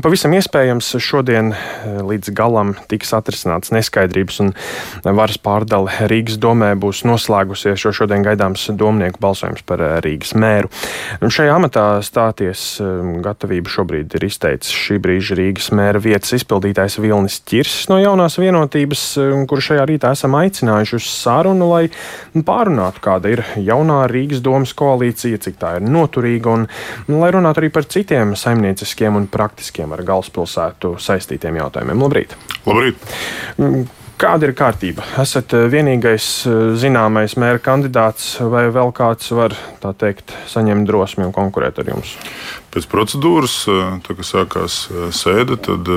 pavisam iespējams šodien līdz galam tiks atrisināts neskaidrības un varas pārdale Rīgas domē būs noslēgusies, jo šodien gaidāms domnieku balsojums par Rīgas mēru. Un šajā amatā stāties gatavību šobrīd ir izteicis šī brīža Rīgas mēra vietas izpildītājs Vilnis Čirsis no jaunās vienotības, kuru šajā rītā esam aicinājuši uz sarunu, lai pārunātu, kāda ir jaunā Rīgas domas koalīcija, cik tā ir noturīga un lai runātu arī par citiem saimnieciskiem un praktiskiem ar galvaspilsētu saistītiem jautājumiem. Labrīt! Labrīt. Mm, kāda ir kārtība? Esat eh, vienīgais eh, zināmais mēra kandidāts, vai vēl kāds var teikt, saņemt drosmi un konkurēt ar jums? Pēc procedūras, eh, tā, kad sākās sēde, tad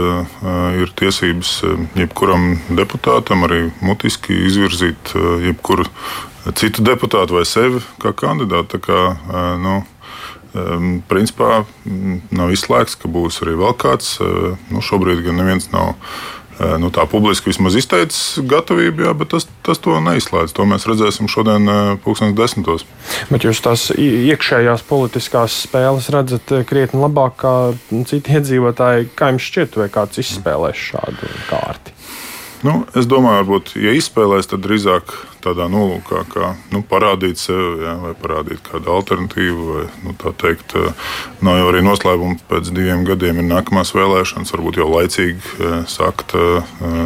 ir tiesības jebkuram deputātam arī mutiski izvirzīt jebkuru citu deputātu vai sevi kā kandidātu. Tā kā, nu, principā nav izslēgts, ka būs arī vēl kāds. Uh, nu, šobrīd gan neviens nav uh, nu, tā publiski vismaz izteicis gatavību, jā, bet tas, tas to neizslēdz. To mēs redzēsim šodien, pulkstenes desmitos. Bet jūs tās iekšējās politiskās spēles redzat krietni labāk kā citi iedzīvotāji. Kā jums šķiet, vai kāds izspēlēs šādu kārtu? Nu, es domāju, varbūt, ja izspēlēs, tad drīzāk tādā nolūkā, kā nu, parādīt sevi, ja, vai parādīt kādu alternatīvu. Vai, nu, teikt, nav jau arī noslēpums, pēc diviem gadiem ir nākamās vēlēšanas, varbūt jau laicīgi sākt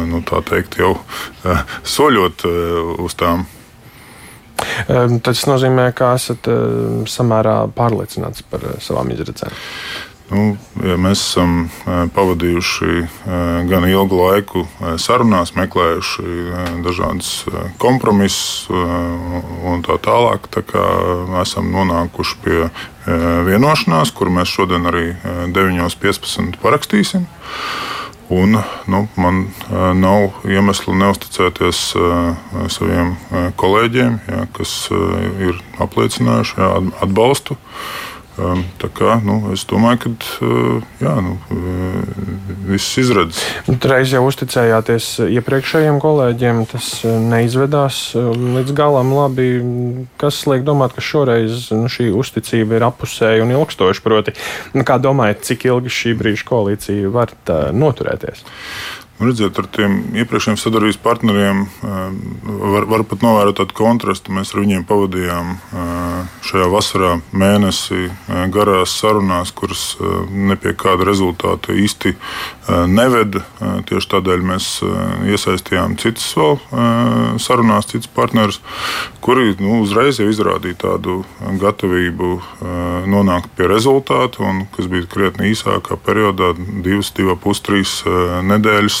nu, teikt, jau soļot uz tām. Tas nozīmē, ka esat samērā pārliecināts par savām izredzēm. Nu, ja mēs esam pavadījuši gan ilgu laiku sarunās, meklējuši dažādas kompromisus un tā tālāk, tā kā esam nonākuši pie vienošanās, kuru mēs šodien arī 9.15 parakstīsim. Un, nu, man nav iemesla neusticēties saviem kolēģiem, ja, kas ir apliecinājuši ja, atbalstu tā kā, nu, es domāju, ka uh, jā, nu, uh, viss izredzes. Reiz jau uzticējāties iepriekšējiem kolēģiem, tas uh, neizvedās līdz galam labi. Kas liek domāt, ka šoreiz nu, šī uzticība ir apusēja un ilgstoša? Proti, nu, kā domājat, cik ilgi šī brīža koalīcija var noturēties? Redziet, ar tiem iepriekšējiem sadarbības partneriem eh, var, var pat novērot tādu kontrastu. Mēs ar viņiem pavadījām eh, šajā vasarā mēnesi eh, garās sarunās, kuras ne pie kāda rezultāta īsti neveda. Tieši tādēļ mēs iesaistījām citus vēl sarunās, citus partnerus, kuri nu, uzreiz jau izrādīja tādu gatavību nonākt pie rezultātu, un kas bija krietni īsākā periodā, divas, divas, pus trīs nedēļas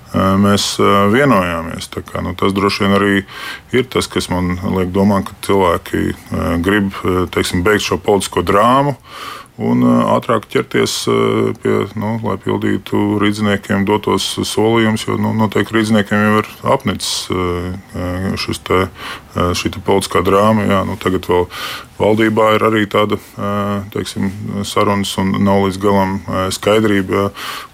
mēs vienojāmies. Kā, nu, tas droši vien arī ir tas, kas man liek domāt, ka cilvēki grib teiksim, beigt šo politisko drāmu un ātrāk ķerties pie, nu, lai pildītu rīzniekiem dotos solījumus, jo nu, noteikti rīzniekiem jau ir apnicis šis te, šī te politiskā drāma. Jā, nu, tagad vēl valdībā ir arī tāda teiksim, sarunas un nav līdz galam skaidrība.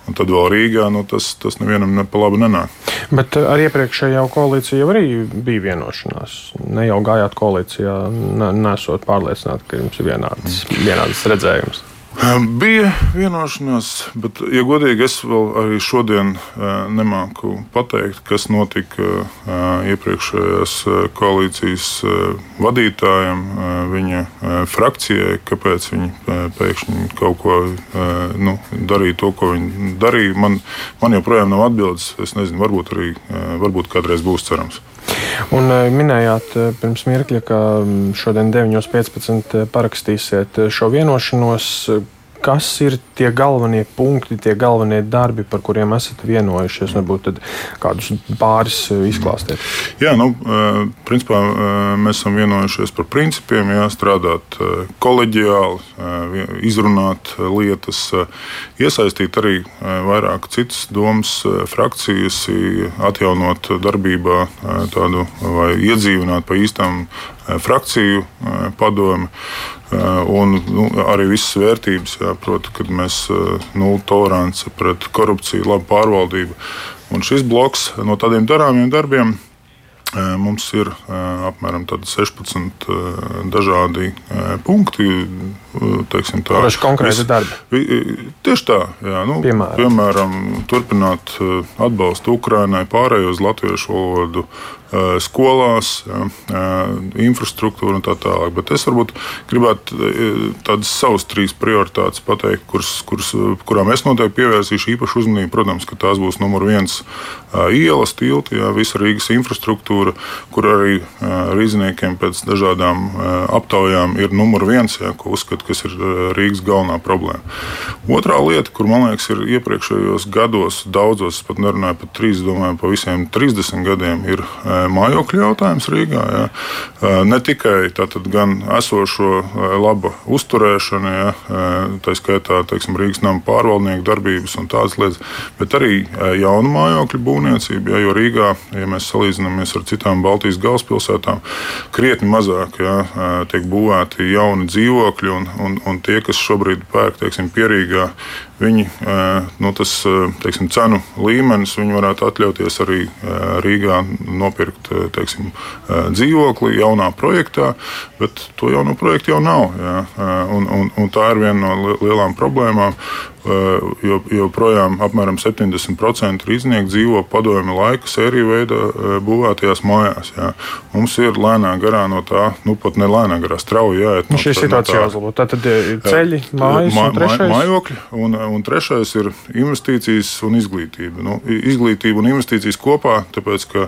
Un tad vēl Rīgā nu, tas, tas nevienam ne pa labi nenāk. Bet ar iepriekšējo koalīciju arī bija vienošanās. Ne jau gājāt koalīcijā, nesot pārliecināti, ka jums ir vienāds, vienāds redzējums. Bija vienošanās, bet, ja godīgi, es vēl arī šodien nemāku pateikt, kas notika iepriekšējās koalīcijas vadītājiem, viņa frakcijai, kāpēc viņi pēkšņi kaut ko nu, darīja, to, ko viņi darīja. Man, man joprojām nav atbildes. Es nezinu, varbūt arī varbūt kādreiz būs cerams. Un minējāt pirms mirkļa, ka šodien 9.15. parakstīsiet šo vienošanos kas ir tie galvenie punkti, tie galvenie darbi, par kuriem esat vienojušies? Varbūt kādus pāris eh, izklāstiet. Jā, nu, eh, principā eh, mēs esam vienojušies par principiem, jā, strādāt koleģiāli, izrunāt lietas, iesaistīt arī vairāk citas domas frakcijas, atjaunot darbībā tādu vai iedzīvināt pa īstām frakciju padomu. Un nu, arī visas vērtības, jā, proti, kad mēs nulle tolerance pret korupciju, labu pārvaldību. Un šis bloks no tādiem darāmiem darbiem Mums ir apmēram 16 dažādi punkti. Ir konkrēta darba. Tieši tā, jā, nu, piemēram. piemēram, turpināt atbalstu Ukrainai, pārējo uz latviešu valodu, skolās, infrastruktūra un tā tālāk. Bet es varbūt gribētu tādas savas trīs prioritātes pateikt, kuras, kuras, kurām es noteikti pievērsīšu īpašu uzmanību. Protams, ka tās būs numur viens ielas, tilti, jā, visa Rīgas infrastruktūra, kur arī rīzniekiem pēc dažādām aptaujām ir numur viens, jā, ko uzskata, kas ir Rīgas galvenā problēma. Otrā lieta, kur man liekas, ir iepriekšējos gados, daudzos, pat nerunāju par trīs, domāju, pa visiem 30 gadiem, ir mājokļu jautājums Rīgā. Jā. Ne tikai tātad, gan esošo laba uzturēšana, jā, tā skaitā teiksim, Rīgas nama pārvaldnieku darbības un tādas lietas, bet arī jaunu mājokļu būvniecību. Jā, jo Rīgā, ja mēs salīdzinamies ar citām Baltijas galvaspilsētām, krietni mazāk jā, tiek būvēti jauni dzīvokļi, un, un, un tie, kas šobrīd pērk teiksim, pierīgā, viņi nu, tas teiksim, cenu līmenis viņi varētu atļauties arī Rīgā nopirkt teiksim, dzīvokli jaunā projektā, bet to jaunu projektu jau nav. Jā. Un, un, un tā ir viena no lielām problēmām jo, joprojām apmēram 70% rīznieku dzīvo padomju laika sēriju veidā būvētajās mājās. Jā. Mums ir lēnā garā no tā, nu pat ne lēnā garā, strauji jāiet. No, Šī situācija no jāuzlabo. Tā tad ir ceļi, mājas, ma, un trešais? Mājokļi, un, un trešais ir investīcijas un izglītība. Nu, izglītība un investīcijas kopā, tāpēc, ka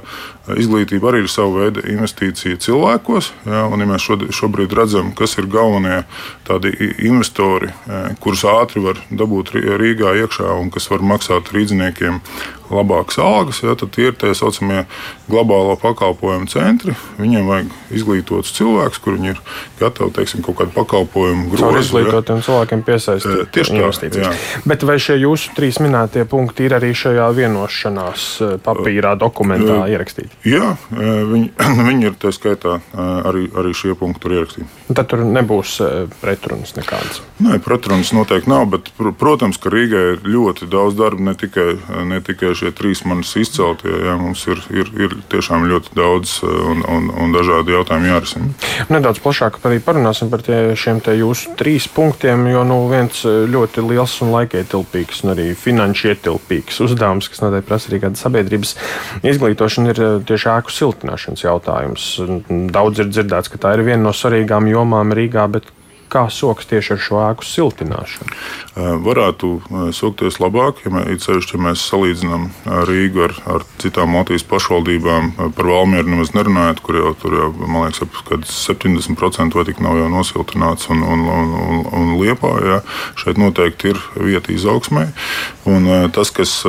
izglītība arī ir sava veida investīcija cilvēkos. Jā, un, ja mēs šobrīd redzam, kas ir galvenie tādi investori, kurus ātri var dabūt Rīgā iekšā un kas var maksāt rīzniekiem labākas algas, ja, tad ir tie saucamie globālo pakalpojumu centri. Viņiem vajag izglītotus cilvēkus, kuriem ir gatavi teiksim, kaut kādu pakalpojumu grozu. Ar izglītotiem ja. cilvēkiem piesaistīt e, tieši investīcijas. Bet vai šie jūsu trīs minētie punkti ir arī šajā vienošanās papīrā, dokumentā uh, ierakstīti? Jā, viņi, viņi ir tā skaitā arī, arī šie punkti tur ierakstīti. Tad tur nebūs pretrunas nekādas. Nē, pretrunas noteikti nav, bet, protams, ka Rīgai ir ļoti daudz darba ne tikai, ne tikai šie trīs manis izceltie. Jā, mums ir, ir, ir tiešām ļoti daudz eh, un, un, un dažādi jautājumi jārisina. Nedaudz plašāk arī parunāsim par tie, šiem jūsu trīs punktiem, jo nu, viens eh, ļoti liels un laikietilpīgs un arī finanšu ietilpīgs uzdevums, kas noteikti prasa arī kāda sabiedrības izglītošana, ir eh, tieši ēku siltināšanas jautājums. Daudz ir dzirdēts, ka tā ir viena no svarīgām jomām Rīgā, bet kā soks tieši ar šo ēku siltināšanu? Varētu sokties labāk, ja, mē, cevišķi, ja mēs salīdzinām Rīgu ar, ar citām Latvijas pašvaldībām, par Valmieru nemaz nerunājot, kur jau tur jau, man liekas, ap 70% vai tik nav jau nosiltināts un, un, un, un, un liepā. Jā. Šeit noteikti ir vieta izaugsmai. Un tas, kas,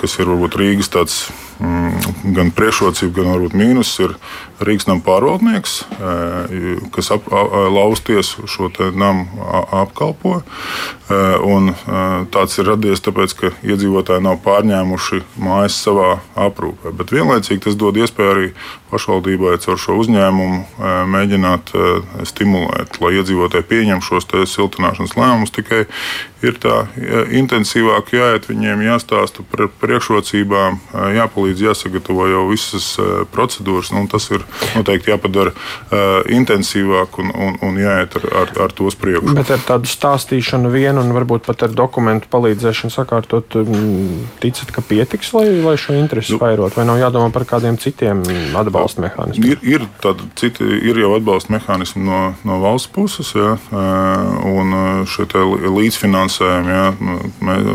kas ir varbūt Rīgas tāds Mm, gan priekšrocība, gan varbūt mīnus ir Rīgas nama pārvaldnieks, eh, kas ap, lausties šo namu apkalpo. Eh, un eh, tāds ir radies tāpēc, ka iedzīvotāji nav pārņēmuši mājas savā aprūpē. Bet vienlaicīgi tas dod iespēju arī pašvaldībai caur šo uzņēmumu mēģināt stimulēt, lai iedzīvotāji pieņem šos siltināšanas lēmumus. Tikai ir tā intensīvāk jāiet viņiem, jāstāsta par priekšrocībām, jāpalīdz jāsagatavo jau visas procedūras. Nu, tas ir noteikti jāpadara uh, intensīvāk un, un, un jāiet ar, ar, ar tos priekšu. Bet ar tādu stāstīšanu vienu un varbūt pat ar dokumentu palīdzēšanu sakārtot, um, ticat, ka pietiks, lai, lai šo interesi nu, vairot, vai nav jādomā par kādiem citiem atbalsta mehānismiem? Ir, ir, tāda, citi, ir jau atbalsta mehānismi no, no valsts puses, jā, un šie līdzfinansējumi, jā,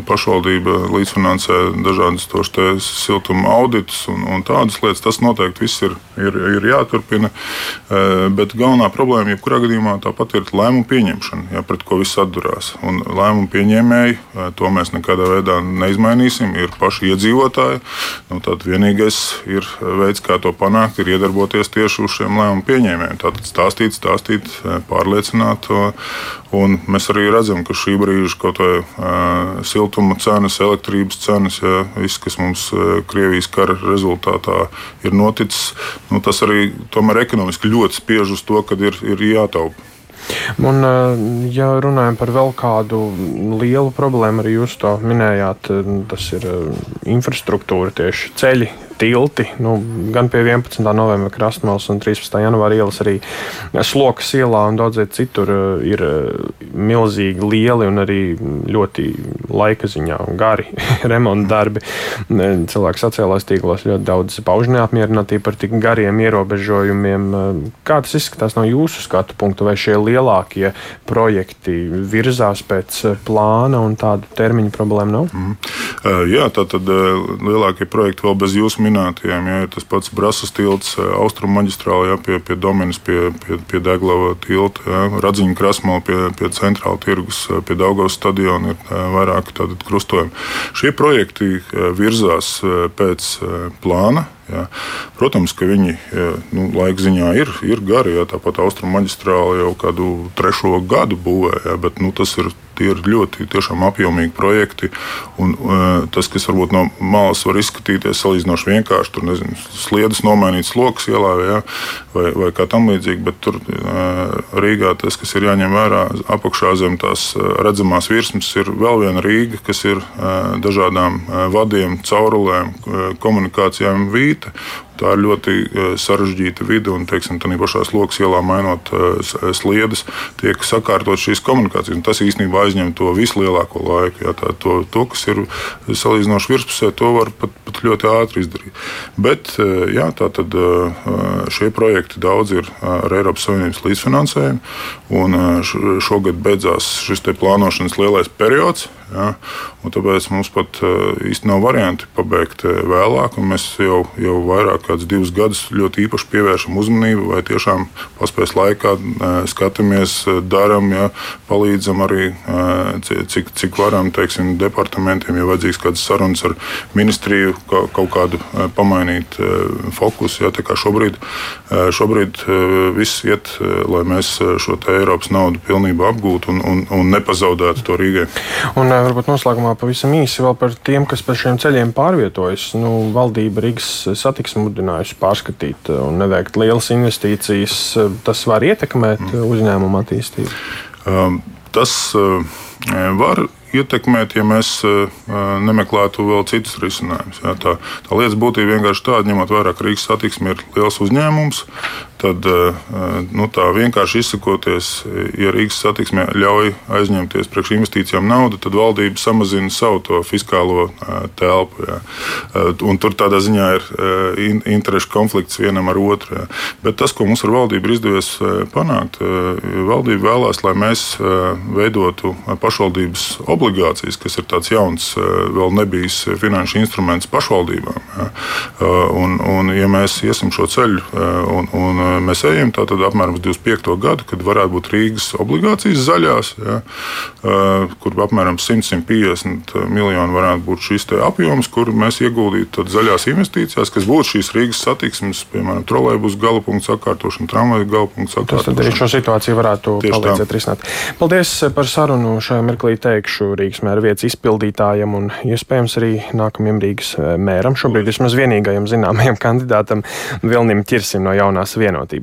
pašvaldība līdzfinansē dažādas tos siltuma auditus un, un tādas lietas. Tas noteikti viss ir, ir, ir jāturpina. Eh, bet galvenā problēma, jebkurā gadījumā, tāpat ir lēmumu pieņemšana, ja, pret ko viss atdurās. Un lēmumu pieņēmēji, eh, to mēs nekādā veidā neizmainīsim, ir paši iedzīvotāji. Nu, tad vienīgais ir veids, kā to panākt, ir iedarboties tieši uz šiem lēmumu pieņēmējiem. Tātad stāstīt, stāstīt, pārliecināt. Un mēs arī redzam, ka šī brīža kaut vai uh, siltuma cenas, elektrības cenas, ja, viss, kas mums Krievijas kara rezultātā ir noticis, nu, tas arī tomēr ekonomiski ļoti spiež uz to, ka ir, ir jātaupa. Un, ja runājam par vēl kādu lielu problēmu, arī jūs to minējāt, tas ir infrastruktūra, tieši ceļi, tilti, nu, gan pie 11. novembra krastmals un 13. janvāra ielas, arī Slokas ielā un daudzie citur ir milzīgi lieli un arī ļoti laika ziņā gari remonta darbi. Cilvēks sociālās tīklos ļoti daudz pauž neapmierinātību par tik gariem ierobežojumiem. Kā tas izskatās no jūsu skatu punkta, vai šie lielākie projekti virzās pēc plāna un tādu termiņu problēmu nav? Mm. Jā, tā tad lielākie projekti vēl bez jūsu minētajiem, ja tas pats Brasas tilts, Austrum maģistrālē, ja, pie, pie Dominas, pie, pie, pie Deglava tilta, ja, Radziņa krasmala pie, pie centrāla tirgus, pie Daugavas stadiona ir vairāki tādi krustojumi. Šie projekti virzās pēc plāna. Jā. Protams, ka viņi nu, laika ziņā ir, ir gari. Jā, tāpat austrumu maģistrāli jau kādu trešo gadu būvē, jā, bet nu, tas ir Tie ir ļoti apjomīgi projekti. Un, uh, tas, kas varbūt no malas var izskatīties salīdzinoši vienkārši, tur nezinu, sliedas nomainīt sloks ielā ja, vai, vai kā tam līdzīgi, bet tur uh, Rīgā tas, kas ir jāņem vērā apakšā zem tās redzamās virsmas, ir vēl viena Rīga, kas ir dažādām vadiem, caurulēm, komunikācijām vīta. Tā ir ļoti e, sarežģīta vide, un teiksim, tā pašā sloks ielā mainot e, e, sliedes, tiek sakārtot šīs komunikācijas. Tas īstenībā aizņem to vislielāko laiku. Jā, tā, to, to, kas ir salīdzinoši virspusē, to var pat, pat ļoti ātri izdarīt. Bet jā, tā tad šie projekti daudz ir ar Eiropas Savienības līdzfinansējumu, šogad beidzās šis plānošanas lielais periods. Ja? Tāpēc mums pat īsti nav varianti pabeigt vēlāk. Mēs jau, jau vairāk kā divus gadus ļoti īpaši pievēršam uzmanību, vai tiešām paspējas laikā skatāmies, darām, ja? palīdzam arī cik, cik varam teiksim, departamentiem, ja vajadzīgs kādas sarunas ar ministriju, kaut kādu pamainīt fokusu. Ja? Šobrīd, šobrīd viss iet, lai mēs šo Eiropas naudu pilnībā apgūtu un, un, un nepazaudētu to Rīgai. Un, varbūt noslēgumā pavisam īsi vēl par tiem, kas pa šiem ceļiem pārvietojas. Nu, valdība Rīgas satiksmi mudinājusi pārskatīt un neveikt lielas investīcijas. Tas var ietekmēt mm. uzņēmumu attīstību. Um, tas uh, var ietekmēt, ja mēs nemeklētu vēl citus risinājumus. Tā, tā lietas būtība vienkārši tāda, ņemot vērā, ka Rīgas satiksme ir liels uzņēmums, tad eh, nu, tā vienkārši izsakoties, ja Rīgas satiksmē ļauj aizņemties priekš investīcijām naudu, tad valdība samazina savu fiskālo eh, telpu. Jā. Eh, un tur tādā ziņā ir interešu konflikts vienam ar otru. Jā. Bet tas, ko mums ar valdību ir izdevies panākt, valdība vēlās, lai mēs veidotu pašvaldības obligācijas, kas ir tāds jauns, vēl nebijis finanšu instruments pašvaldībām. Jā. Un, un, ja mēs iesim šo ceļu un, un mēs ejam tātad apmēram uz 25. gadu, kad varētu būt Rīgas obligācijas zaļās, ja, kur apmēram 100-150 miljoni varētu būt šis apjoms, kur mēs ieguldītu zaļās investīcijās, kas būtu šīs Rīgas satiksmes, piemēram, trolēļus galapunktu sakārtošanu, tramvaju galapunktu sakārtošanu. Tas tad arī šo situāciju varētu Tieši palīdzēt tā. risināt. Paldies par sarunu. Šajā mirklī teikšu Rīgas mēra vietas izpildītājam un iespējams arī nākamajam Rīgas mēram. Šobrīd vismaz vienīgajam zināmajam kandidātam Vilnim Čirsim no jaunās vienotības